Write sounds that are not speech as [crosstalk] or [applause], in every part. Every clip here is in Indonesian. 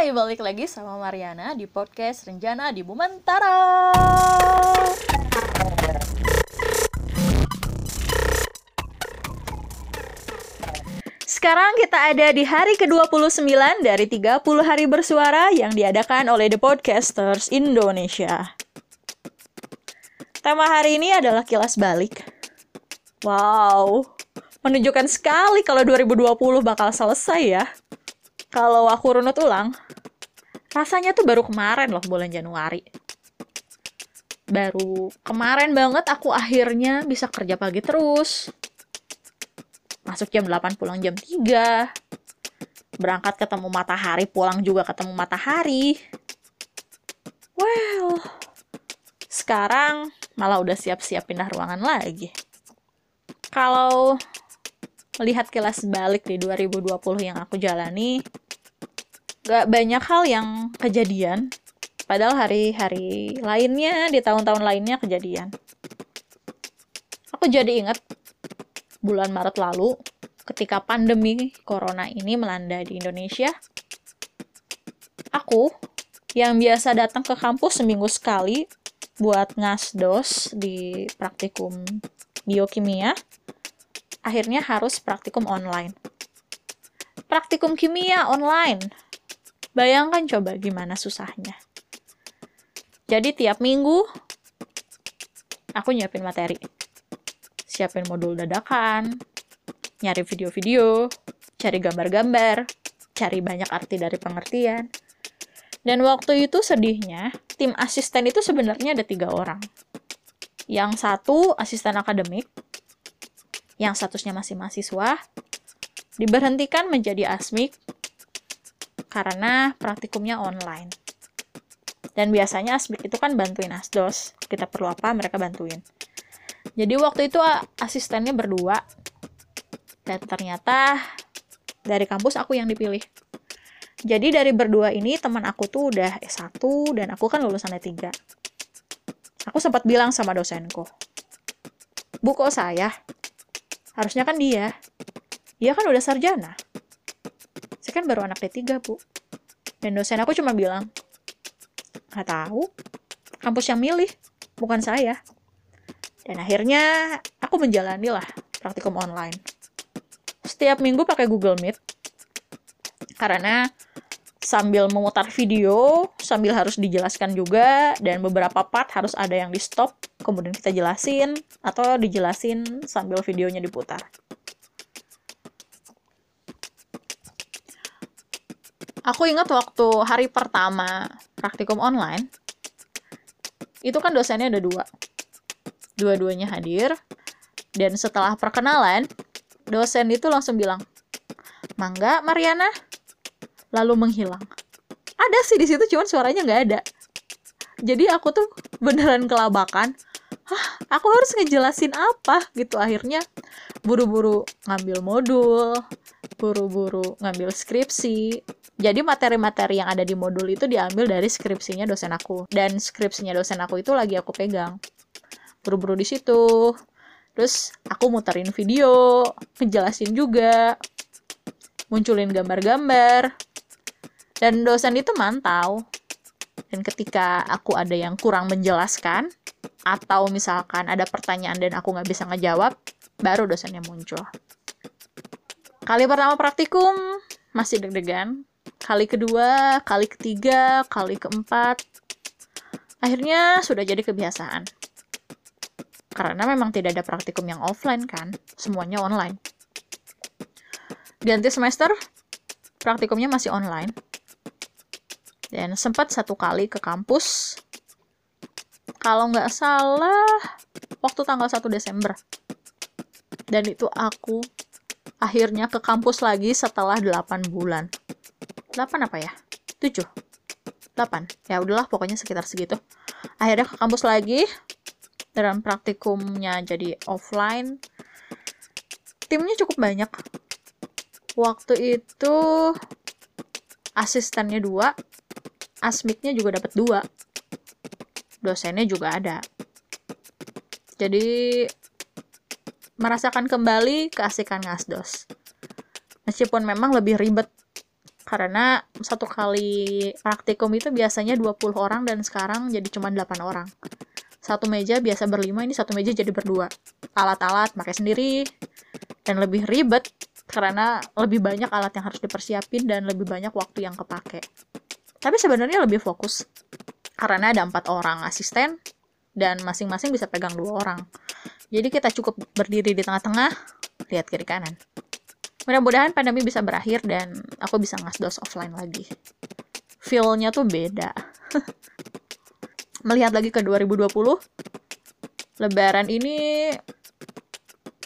Hai, balik lagi sama Mariana di podcast Renjana di Bumentara. Sekarang kita ada di hari ke-29 dari 30 hari bersuara yang diadakan oleh The Podcasters Indonesia. Tema hari ini adalah kilas balik. Wow, menunjukkan sekali kalau 2020 bakal selesai ya. Kalau aku runut ulang, rasanya tuh baru kemarin loh bulan Januari. Baru kemarin banget aku akhirnya bisa kerja pagi terus. Masuk jam 8, pulang jam 3. Berangkat ketemu matahari, pulang juga ketemu matahari. Well, sekarang malah udah siap-siap pindah ruangan lagi. Kalau melihat kilas balik di 2020 yang aku jalani, gak banyak hal yang kejadian. Padahal hari-hari lainnya, di tahun-tahun lainnya kejadian. Aku jadi ingat bulan Maret lalu, ketika pandemi corona ini melanda di Indonesia, aku yang biasa datang ke kampus seminggu sekali buat ngasdos di praktikum biokimia, akhirnya harus praktikum online. Praktikum kimia online. Bayangkan coba gimana susahnya. Jadi tiap minggu aku nyiapin materi siapin modul dadakan, nyari video-video, cari gambar-gambar, cari banyak arti dari pengertian. Dan waktu itu sedihnya, tim asisten itu sebenarnya ada tiga orang. Yang satu asisten akademik, yang statusnya masih mahasiswa, diberhentikan menjadi asmik karena praktikumnya online. Dan biasanya asmik itu kan bantuin asdos. Kita perlu apa, mereka bantuin. Jadi waktu itu asistennya berdua. Dan ternyata dari kampus aku yang dipilih. Jadi dari berdua ini teman aku tuh udah S1 dan aku kan lulusan D3. Aku sempat bilang sama dosenku, Bu kok saya? Harusnya kan dia. Dia kan udah sarjana. Saya kan baru anak D3, Bu. Dan dosen aku cuma bilang, nggak tahu. Kampus yang milih, bukan saya. Dan akhirnya aku menjalani lah praktikum online. Setiap minggu pakai Google Meet. Karena sambil memutar video, sambil harus dijelaskan juga, dan beberapa part harus ada yang di stop, kemudian kita jelasin, atau dijelasin sambil videonya diputar. Aku ingat waktu hari pertama praktikum online, itu kan dosennya ada dua dua-duanya hadir. Dan setelah perkenalan, dosen itu langsung bilang, "Mangga, Mariana." Lalu menghilang. Ada sih di situ, cuman suaranya nggak ada. Jadi aku tuh beneran kelabakan. Hah, aku harus ngejelasin apa gitu akhirnya buru-buru ngambil modul, buru-buru ngambil skripsi. Jadi materi-materi yang ada di modul itu diambil dari skripsinya dosen aku. Dan skripsinya dosen aku itu lagi aku pegang buru-buru di situ terus aku muterin video ngejelasin juga munculin gambar-gambar dan dosen itu mantau. Dan ketika aku ada yang kurang menjelaskan atau misalkan ada pertanyaan dan aku nggak bisa ngejawab baru dosennya muncul. Kali pertama praktikum masih deg-degan. Kali kedua kali ketiga kali keempat. Akhirnya sudah jadi kebiasaan. Karena memang tidak ada praktikum yang offline kan, semuanya online. Ganti semester, praktikumnya masih online. Dan sempat satu kali ke kampus, kalau nggak salah, waktu tanggal 1 Desember. Dan itu aku akhirnya ke kampus lagi setelah 8 bulan. 8 apa ya? 7? 8. Ya udahlah pokoknya sekitar segitu. Akhirnya ke kampus lagi, dalam praktikumnya jadi offline timnya cukup banyak waktu itu asistennya dua asmiknya juga dapat dua dosennya juga ada jadi merasakan kembali keasikan ngasdos meskipun memang lebih ribet Karena satu kali praktikum itu biasanya 20 orang dan sekarang jadi cuma 8 orang. Satu meja biasa berlima, ini satu meja jadi berdua. Alat-alat pakai sendiri, dan lebih ribet karena lebih banyak alat yang harus dipersiapin dan lebih banyak waktu yang kepake. Tapi sebenarnya lebih fokus karena ada empat orang asisten dan masing-masing bisa pegang dua orang. Jadi kita cukup berdiri di tengah-tengah, lihat kiri kanan. Mudah-mudahan pandemi bisa berakhir dan aku bisa ngasdos offline lagi. Feel-nya tuh beda. [laughs] Melihat lagi ke 2020, lebaran ini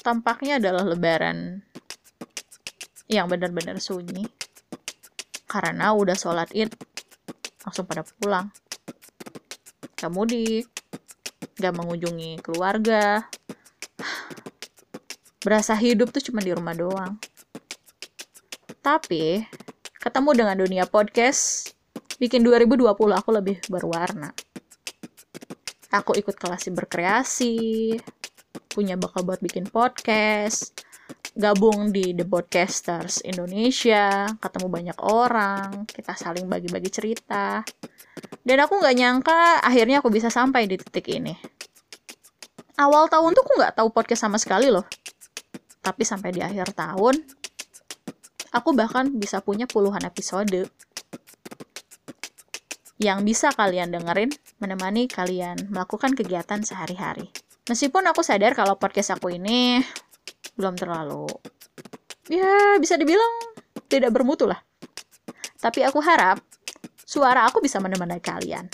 tampaknya adalah lebaran yang benar-benar sunyi. Karena udah sholat id, langsung pada pulang gak mudik, gak mengunjungi keluarga. Berasa hidup tuh cuma di rumah doang. Tapi, ketemu dengan dunia podcast, bikin 2020 aku lebih berwarna. Aku ikut kelas berkreasi, punya bakal buat bikin podcast, gabung di The Podcasters Indonesia, ketemu banyak orang, kita saling bagi-bagi cerita. Dan aku nggak nyangka akhirnya aku bisa sampai di titik ini. Awal tahun tuh aku nggak tahu podcast sama sekali loh. Tapi sampai di akhir tahun, aku bahkan bisa punya puluhan episode yang bisa kalian dengerin menemani kalian melakukan kegiatan sehari-hari. Meskipun aku sadar kalau podcast aku ini belum terlalu ya bisa dibilang tidak bermutu lah. Tapi aku harap suara aku bisa menemani kalian.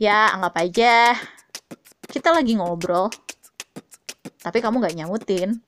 Ya, anggap aja kita lagi ngobrol, tapi kamu gak nyamutin.